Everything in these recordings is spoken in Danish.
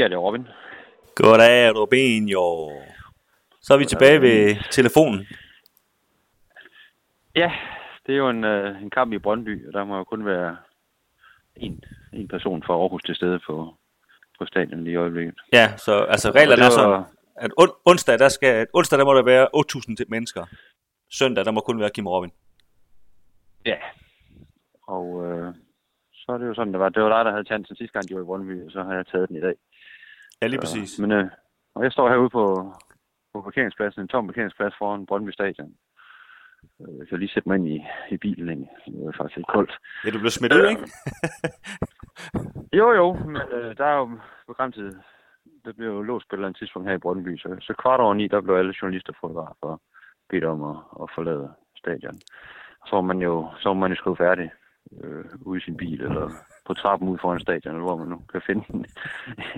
Ja, det er Robin. Goddag, Robin, jo. Så er vi tilbage ved telefonen. Ja, det er jo en, øh, en kamp i Brøndby, og der må jo kun være en, en person fra Aarhus til stede på, på stadion lige i øjeblikket. Ja, så altså reglerne er sådan, at on, onsdag, der skal, onsdag der må der være 8.000 mennesker. Søndag, der må kun være Kim Robin. Ja, og øh, så er det jo sådan, det var. Det var dig, der havde chancen sidste gang, de var i Brøndby, og så har jeg taget den i dag. Ja, lige præcis. Men øh, og jeg står herude på, på parkeringspladsen, en tom parkeringsplads foran Brøndby Stadion. Øh, Jeg kan lige sætte mig ind i, i bilen, egentlig. Det er faktisk lidt koldt. Ja, du blev smidt ud, ikke? Jo, jo, men øh, der er jo begrænset. Det blev jo låst på et eller andet tidspunkt her i Brøndby, så, så kvart over ni, der blev alle journalister og fotografer bedt om at, at forlade stadion. Så var man jo, så var man jo skrive færdig øh, ude i sin bil, eller på trappen ud foran stadion, hvor man nu kan finde en,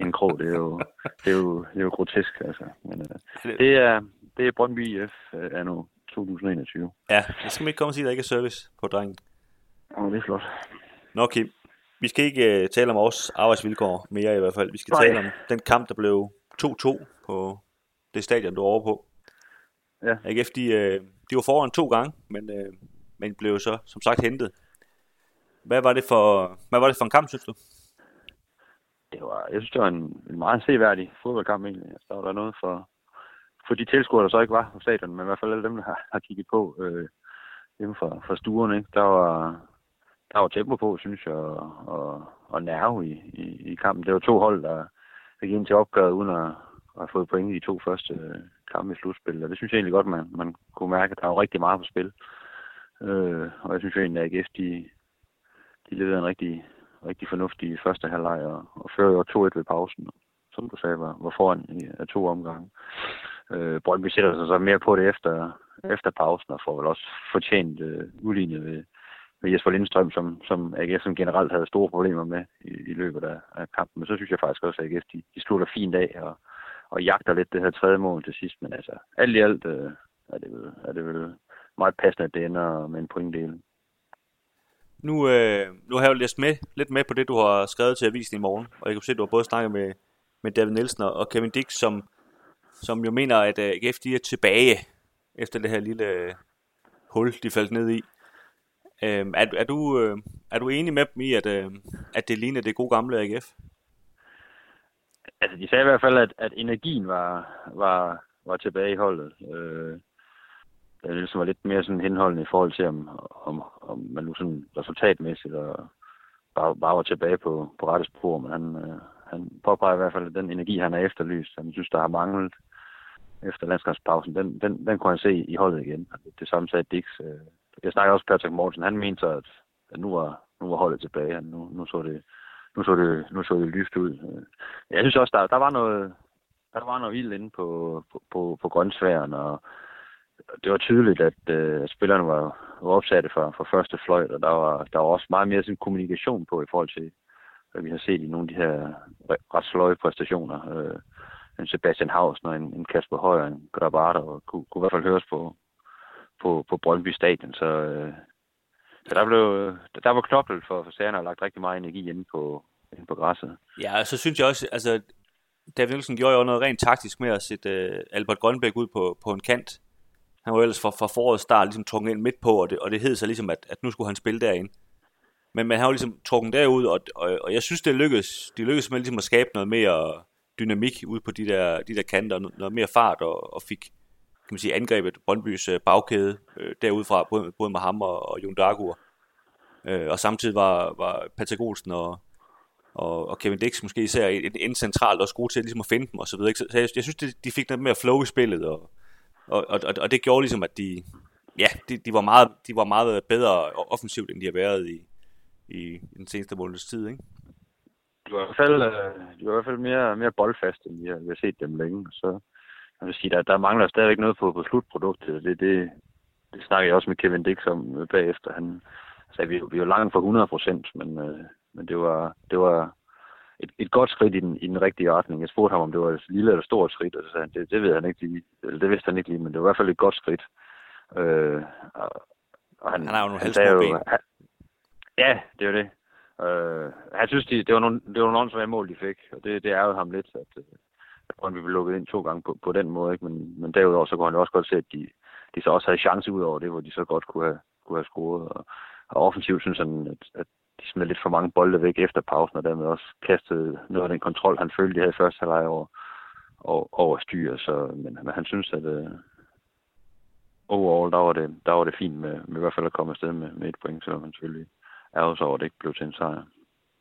en krog. Det er jo, det er jo, det er jo grotesk, altså. Men, øh, det er, det er Brøndby IF øh, anno 2021. Ja, det skal ikke komme og sige, at der ikke er service på drengen. Og det er flot. Nå, Kim. Vi skal ikke uh, tale om vores arbejdsvilkår mere i hvert fald. Vi skal Nej. tale om den kamp, der blev 2-2 på det stadion, du er over på. Ja. AGF, de, uh, de var foran to gange, men, uh, men blev så som sagt hentet. Hvad var det for, hvad var det for en kamp, synes du? det var, jeg synes, det var en, en meget seværdig fodboldkamp egentlig. Altså, der var der noget for, for de tilskuere, der så ikke var på stadion, men i hvert fald alle dem, der har, har kigget på øh, hjemme fra, fra stuerne. Ikke? Der, var, der var tempo på, synes jeg, og, og, og nerve i, i, i kampen. Det var to hold, der gik ind til opgøret uden at, at have fået point i de to første øh, kampe i slutspillet. Og det synes jeg egentlig godt, man, man kunne mærke, at der var rigtig meget på spil. Øh, og jeg synes jo egentlig, at AGF, de, de leverede en rigtig, rigtig fornuftig første halvleg og, og fører jo 2-1 ved pausen. Som du sagde, var, var foran i af to omgange. Øh, Brøndby sætter sig så mere på det efter, efter pausen og får vel også fortjent øh, udlignet ved, ved Jesper Lindstrøm, som, som AGF som generelt havde store problemer med i, i løbet af, af kampen. Men så synes jeg faktisk også, at AGF de, de slutter fint af og, og jagter lidt det her tredje mål til sidst. Men altså, alt i alt øh, er, det vel, er det vel meget passende, at det ender med en pointdel. Nu, øh, nu har jeg jo læst med, lidt med på det, du har skrevet til avisen i morgen, og jeg kan se, at du har både snakket med, med David Nielsen og Kevin Dix, som, som jo mener, at øh, AGF de er tilbage efter det her lille øh, hul, de faldt ned i. Øh, er, er, du, øh, er du enig med dem i, at, øh, at det ligner det gode gamle AGF? Altså, de sagde i hvert fald, at, at energien var, var, var tilbage i holdet. Øh, det ligesom var lidt mere sådan henholdende i forhold til, om, om man nu sådan resultatmæssigt og bare, bare var tilbage på, på rette spor. Men han, øh, han påpeger i hvert fald, at den energi, han har efterlyst, han synes, der har manglet efter landskabspausen, den, den, den kunne han se i holdet igen. Det, samme sagde Dix. Øh, jeg snakker også med Patrick Mortensen. Han mente så, at, at nu, var, nu var holdet tilbage. Han, nu, nu så det nu så det, nu så det lyst ud. Jeg synes også, der, der var noget, der var noget vildt inde på, på, på, på grøntsværen, og det var tydeligt, at øh, spillerne var, var opsatte for, for første fløjt, og der var, der var også meget mere sådan, kommunikation på i forhold til, hvad vi har set i nogle af de her ret sløje præstationer. Øh, en Sebastian Hausen og en, en Kasper Højer, en Grabater, og kunne, kunne i hvert fald høres på, på, på Brøndby Stadion. Så, øh, så der, blev, der var knoklet for, for sagerne og lagt rigtig meget energi inde på, inde på græsset. Ja, og så synes jeg også, altså David Nielsen gjorde jo noget rent taktisk med at sætte øh, Albert Grønbæk ud på, på en kant. Han var ellers fra, fra forårets start ligesom trukket ind midt på, og det, og det hed sig ligesom, at, at nu skulle han spille derinde. Men man har jo ligesom trukket derud, og, og, og jeg synes, det lykkedes. De lykkedes med ligesom at skabe noget mere dynamik ud på de der, de der kanter, noget, mere fart, og, og fik kan man sige, angrebet Brøndbys øh, bagkæde øh, derudfra, både, både med ham og, og Jon Dagur. Øh, og samtidig var, var Patrick Olsen og, og, og Kevin Dix måske især en, en centralt også gode til ligesom at finde dem og så videre. Så, så jeg, jeg synes, det, de fik noget mere flow i spillet, og, og, og, og- og det gjorde ligesom, at de, ja, de, de, var meget, de var meget bedre offensivt, end de har været i, i, i den seneste måneds tid, ikke? De var i hvert fald, øh, de var i hvert fald mere, mere boldfaste, end vi har, vi har set dem længe. Så jeg vil sige, der, der mangler stadigvæk noget på, på slutproduktet. Det, det, det snakker jeg også med Kevin Dix om øh, bagefter. Han sagde, vi, vi var langt fra 100 procent, men, øh, men det var, det var et, et godt skridt i den, i den rigtige retning. Jeg spurgte ham, om det var et lille eller stort skridt, og så sagde han, det, det ved han ikke lige. Eller det vidste han ikke lige, men det var i hvert fald et godt skridt. Øh, og, og Han har jo nogle han, Ja, det er det. Øh, jeg synes, de, det var nogle, det var nogle åndssvage mål, de fik, og det, det er jo ham lidt, at, at Brøndby blev lukket ind to gange på, på den måde, ikke? Men, men derudover så kunne han jo også godt se, at de, de så også havde chance ud over det, hvor de så godt kunne have, kunne have scoret. Og, og offensivt synes han, at, at smed lidt for mange bolde væk efter pausen, og dermed også kastede noget af den kontrol, han følte, de havde i første halvleg over, over, over styr. Så, men, men han synes, at uh, overall, der var, det, der var det fint med, med i hvert fald at komme afsted med, med et point, så man selvfølgelig er også over, at det ikke blev til en sejr.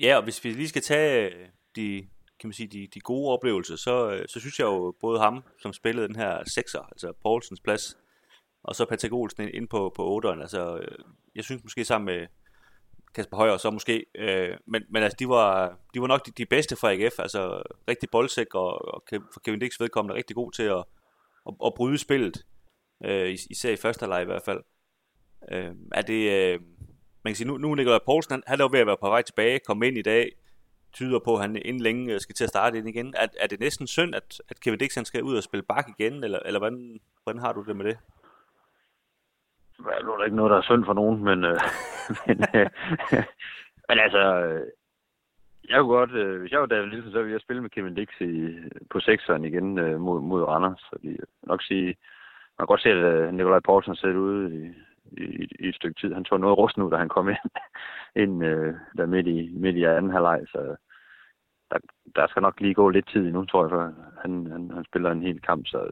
Ja, og hvis vi lige skal tage øh, de, kan man sige, de, de gode oplevelser, så, øh, så synes jeg jo både ham, som spillede den her sekser, altså Poulsens plads, og så Patrick Olsen ind på, på 8'eren. Altså, jeg synes måske sammen med Kasper Højer så måske, øh, men, men altså, de var, de var nok de, de bedste fra AGF, altså rigtig boldsæk, og, og for Kevin Dix vedkommende rigtig god til at, at, at bryde spillet, øh, især i første halvleg i hvert fald. Øh, er det, øh, man kan sige, nu, nu Nikolaj Poulsen, han, han er jo ved at være på vej tilbage, komme ind i dag, tyder på, at han inden længe øh, skal til at starte ind igen. Er, er det næsten synd, at, at Kevin Dix han skal ud og spille bak igen, eller, eller hvordan, hvordan har du det med det? Nu er der ikke noget, der er synd for nogen, men, øh, men, øh, men altså, øh, jeg kunne godt, øh, hvis jeg var David Nielsen, så ville jeg spille med Kevin Dix i, på sekseren igen øh, mod, mod Randers. Så jeg nok sige, man kan godt se, at øh, Nikolaj Poulsen sidder ude i, i, i, et stykke tid. Han tog noget rust nu, da han kom ind, ind øh, der midt i, midt i anden halvleg, så der, der skal nok lige gå lidt tid endnu, tror jeg, for han, han, han spiller en hel kamp, så,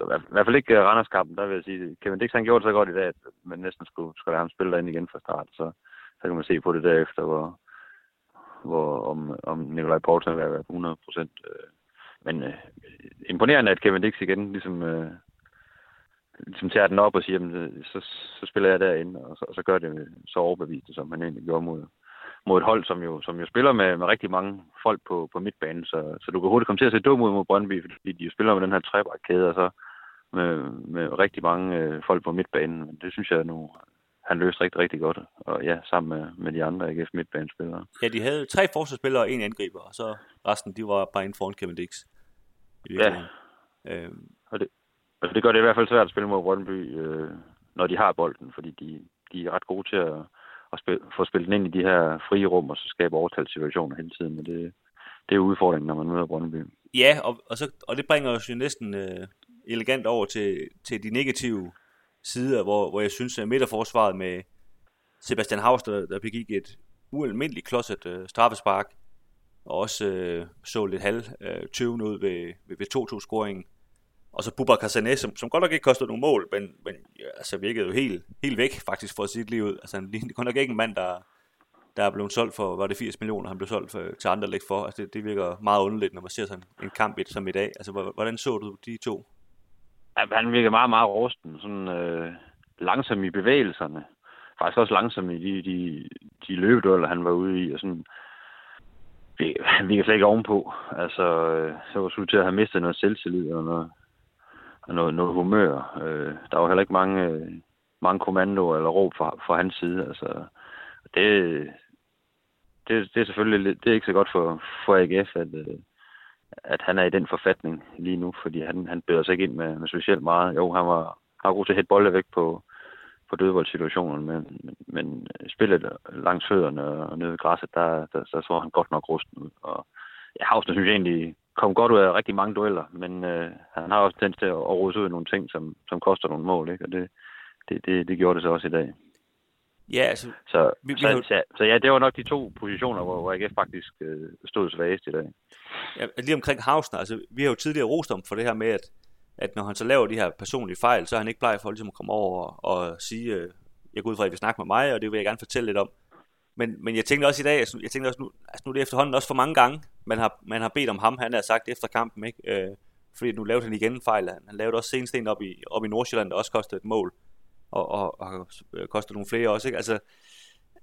så i hvert fald ikke uh, Randers-kampen, der vil jeg sige, Kevin Dix han gjorde det så godt i dag, at man næsten skulle, skulle lade ham spille derinde igen fra start, så, så kan man se på det derefter, hvor, hvor om, om Nikolaj Poulsen vil være på 100 procent. Øh, men øh, imponerende, at Kevin Dix igen ligesom, øh, ligesom tager den op og siger, jamen, øh, så, så spiller jeg derinde, og så, og så gør det øh, så overbevist, som han egentlig gjorde mod, mod et hold, som jo, som jo spiller med, med rigtig mange folk på, på midtbanen, så, så du kan hurtigt komme til at se dum ud mod Brøndby, fordi de jo spiller med den her trebrækkæde, og så med, med rigtig mange øh, folk på midtbanen. Men det synes jeg nu, han løste rigtig, rigtig godt. Og ja, sammen med, med de andre AGF midtbanespillere. Ja, de havde tre forsvarsspillere og en angriber, og så resten, de var bare inden foran Kevin Dix. Ja, øhm. og, det, og det gør det i hvert fald svært at spille mod Brøndby, øh, når de har bolden, fordi de, de er ret gode til at, at spille, få spillet den ind i de her frie rum, og så skabe overtalssituationer hele tiden. Men det, det er udfordringen, når man møder Brøndby. Ja, og, og, så, og det bringer os jo næsten øh, elegant over til, til de negative sider, hvor, hvor jeg synes, at midterforsvaret med Sebastian Haus, der, der begik et ualmindeligt klodset øh, straffespark, og også øh, så lidt halv øh, tøven ud ved, ved, ved 2-2-scoringen. Og så Bubba Sané, som, som godt nok ikke kostede nogen mål, men, men ja, altså virkede jo helt, helt væk faktisk for sit liv ud. Altså han lignede godt nok ikke en mand, der, der er blevet solgt for, var det 80 millioner, han blev solgt for, til andre læg for. Altså det, det virker meget underligt, når man ser sådan en kamp som i dag. Altså hvordan så du de to? Han virker meget, meget rusten. Sådan øh, langsom i bevægelserne. Faktisk også langsom i de, de, de løbedueller, han var ude i. Og sådan, han vi kan slet ikke ovenpå. Altså, øh, så var det til at have mistet noget selvtillid og noget, og noget, noget humør. Øh, der var heller ikke mange, øh, mange kommandoer eller råb fra, fra hans side. Altså, det, det, det er selvfølgelig det er ikke så godt for, for AGF, at, øh, at han er i den forfatning lige nu, fordi han, han bøder sig ikke ind med, med specielt meget. Jo, han var, han var god til at hætte bolde væk på, på dødboldsituationen, men, men, men spillet langs fødderne og nede i græsset, der, der, der så han godt nok rusten ud. Og ja, Havsen synes jeg egentlig kom godt ud af rigtig mange dueller, men øh, han har også tendens til at, at ruse ud af nogle ting, som, som koster nogle mål, ikke? og det, det, det, det gjorde det så også i dag. Ja, altså... Så, vi, vi så, har... så, så ja, det var nok de to positioner, hvor, hvor AGF faktisk øh, stod svagest i dag. Ja, lige omkring Hausner, altså vi har jo tidligere rost om for det her med, at, at når han så laver de her personlige fejl, så er han ikke bleg for ligesom at komme over og, og sige, øh, jeg går ud fra, at I vil snakke med mig, og det vil jeg gerne fortælle lidt om. Men, men jeg tænkte også i dag, altså, jeg tænkte også nu, altså nu er det efterhånden også for mange gange, man har, man har bedt om ham, han har sagt efter kampen, ikke? Øh, fordi nu lavede han igen en fejl. Han, han lavede også senest en op i, op i Nordsjælland, der også kostede et mål og, og, og øh, koster nogle flere også. Ikke? Altså,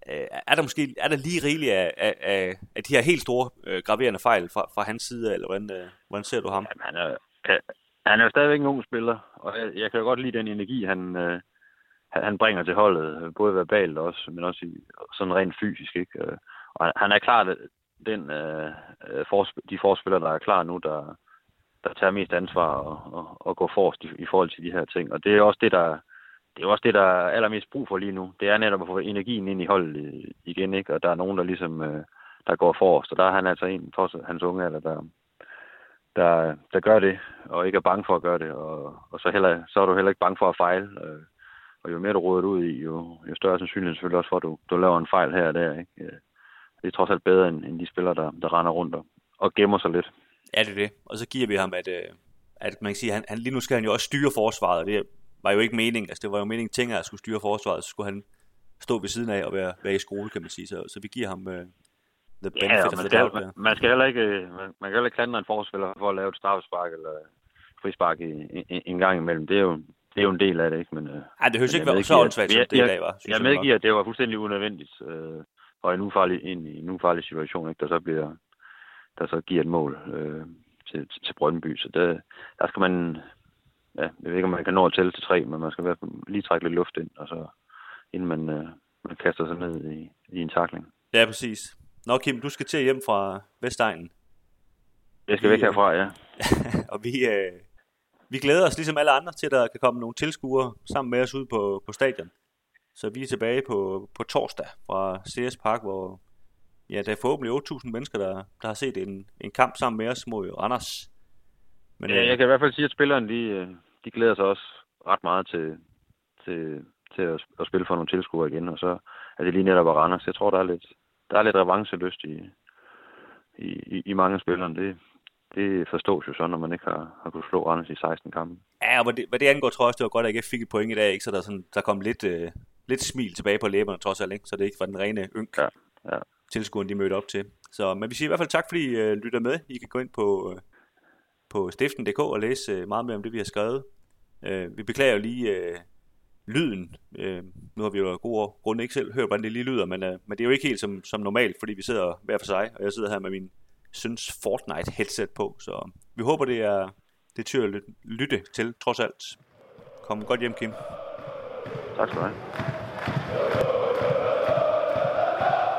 øh, er der måske er der lige rigeligt af, af, af de her helt store øh, graverende fejl fra, fra hans side, eller hvordan, øh, hvordan ser du ham? Jamen, han, er, han er jo stadigvæk en ung spiller, og jeg, jeg kan jo godt lide den energi, han, øh, han bringer til holdet, både verbalt også, men også i, sådan rent fysisk. Ikke? Øh, og han er klart den, øh, de forspillere, der er klar nu, der, der tager mest ansvar og, og, og går forrest i, i forhold til de her ting. Og det er også det, der, det er også det, der er allermest brug for lige nu. Det er netop at få energien ind i holdet igen, ikke? Og der er nogen, der ligesom, øh, der går forrest. Og der er han altså en, trods hans unge alder, der, der, der gør det, og ikke er bange for at gøre det. Og, og så, heller, så er du heller ikke bange for at fejle. Øh, og jo mere du råder ud i, jo, jo større sandsynlighed selvfølgelig også for, at du, du laver en fejl her og der. Ikke? Øh, det er trods alt bedre end, end de spillere, der, der render rundt og, og gemmer sig lidt. Ja, det er det. Og så giver vi ham, at, øh, at man kan sige, at han, han, lige nu skal han jo også styre forsvaret, og det var jo ikke meningen. Altså, det var jo meningen, at at skulle styre forsvaret, så skulle han stå ved siden af og være, være i skole, kan man sige. Så, så vi giver ham uh, the benefit ja, of the doubt. Man, man, skal heller ikke, man, man kan heller ikke klandre en forspiller for at lave et straffespark eller frispark i, i, en gang imellem. Det er jo, det er jo en del af det, ikke? Men, Ej, det høres ikke være så åndssvagt, som det i dag var. Jeg medgiver, at det var fuldstændig unødvendigt. Øh, og en ufarlig, i en ufarlig situation, ikke? der så bliver der så giver et mål øh, til, til, Brøndby. Så det, der skal man, ja, jeg ved ikke, om man kan nå at tælle til tre, men man skal i hvert fald lige trække lidt luft ind, og så, inden man, øh, man kaster sig ned i, i en takling. Ja, præcis. Nå Kim, du skal til hjem fra Vestegnen. Jeg skal vi, væk herfra, ja. og vi, øh, vi glæder os ligesom alle andre til, at der kan komme nogle tilskuere sammen med os ud på, på stadion. Så vi er tilbage på, på torsdag fra CS Park, hvor ja, der er forhåbentlig 8.000 mennesker, der, der har set en, en kamp sammen med os mod Randers. Men, ja, øh, jeg kan i hvert fald sige, at spillerne de, øh, de glæder sig også ret meget til, til, til at, at spille for nogle tilskuere igen, og så er det lige netop Randers. Jeg tror, der er lidt, der er lidt revancelyst i, i, i, mange spillere. Det, det forstås jo så, når man ikke har, har kunnet slå Randers i 16 kampe. Ja, og hvad det, hvad det angår, tror jeg også, det var godt, at jeg ikke fik et point i dag, ikke? så der, sådan, der kom lidt, øh, lidt smil tilbage på læberne, trods alt, ikke? så det ikke var den rene ynk. Ja, ja tilskuerne de mødte op til. Så, men vi siger i hvert fald tak, fordi I uh, lytter med. I kan gå ind på, uh, på stiften.dk og læse uh, meget mere om det, vi har skrevet. Øh, vi beklager lige øh, lyden. Øh, nu har vi jo af gode grunde ikke selv hørt, hvordan det lige lyder, men, øh, men det er jo ikke helt som, som normalt, fordi vi sidder hver for sig, og jeg sidder her med min søns Fortnite headset på, så vi håber, det er det til at lytte til, trods alt. Kom godt hjem, Kim. Tak skal du have.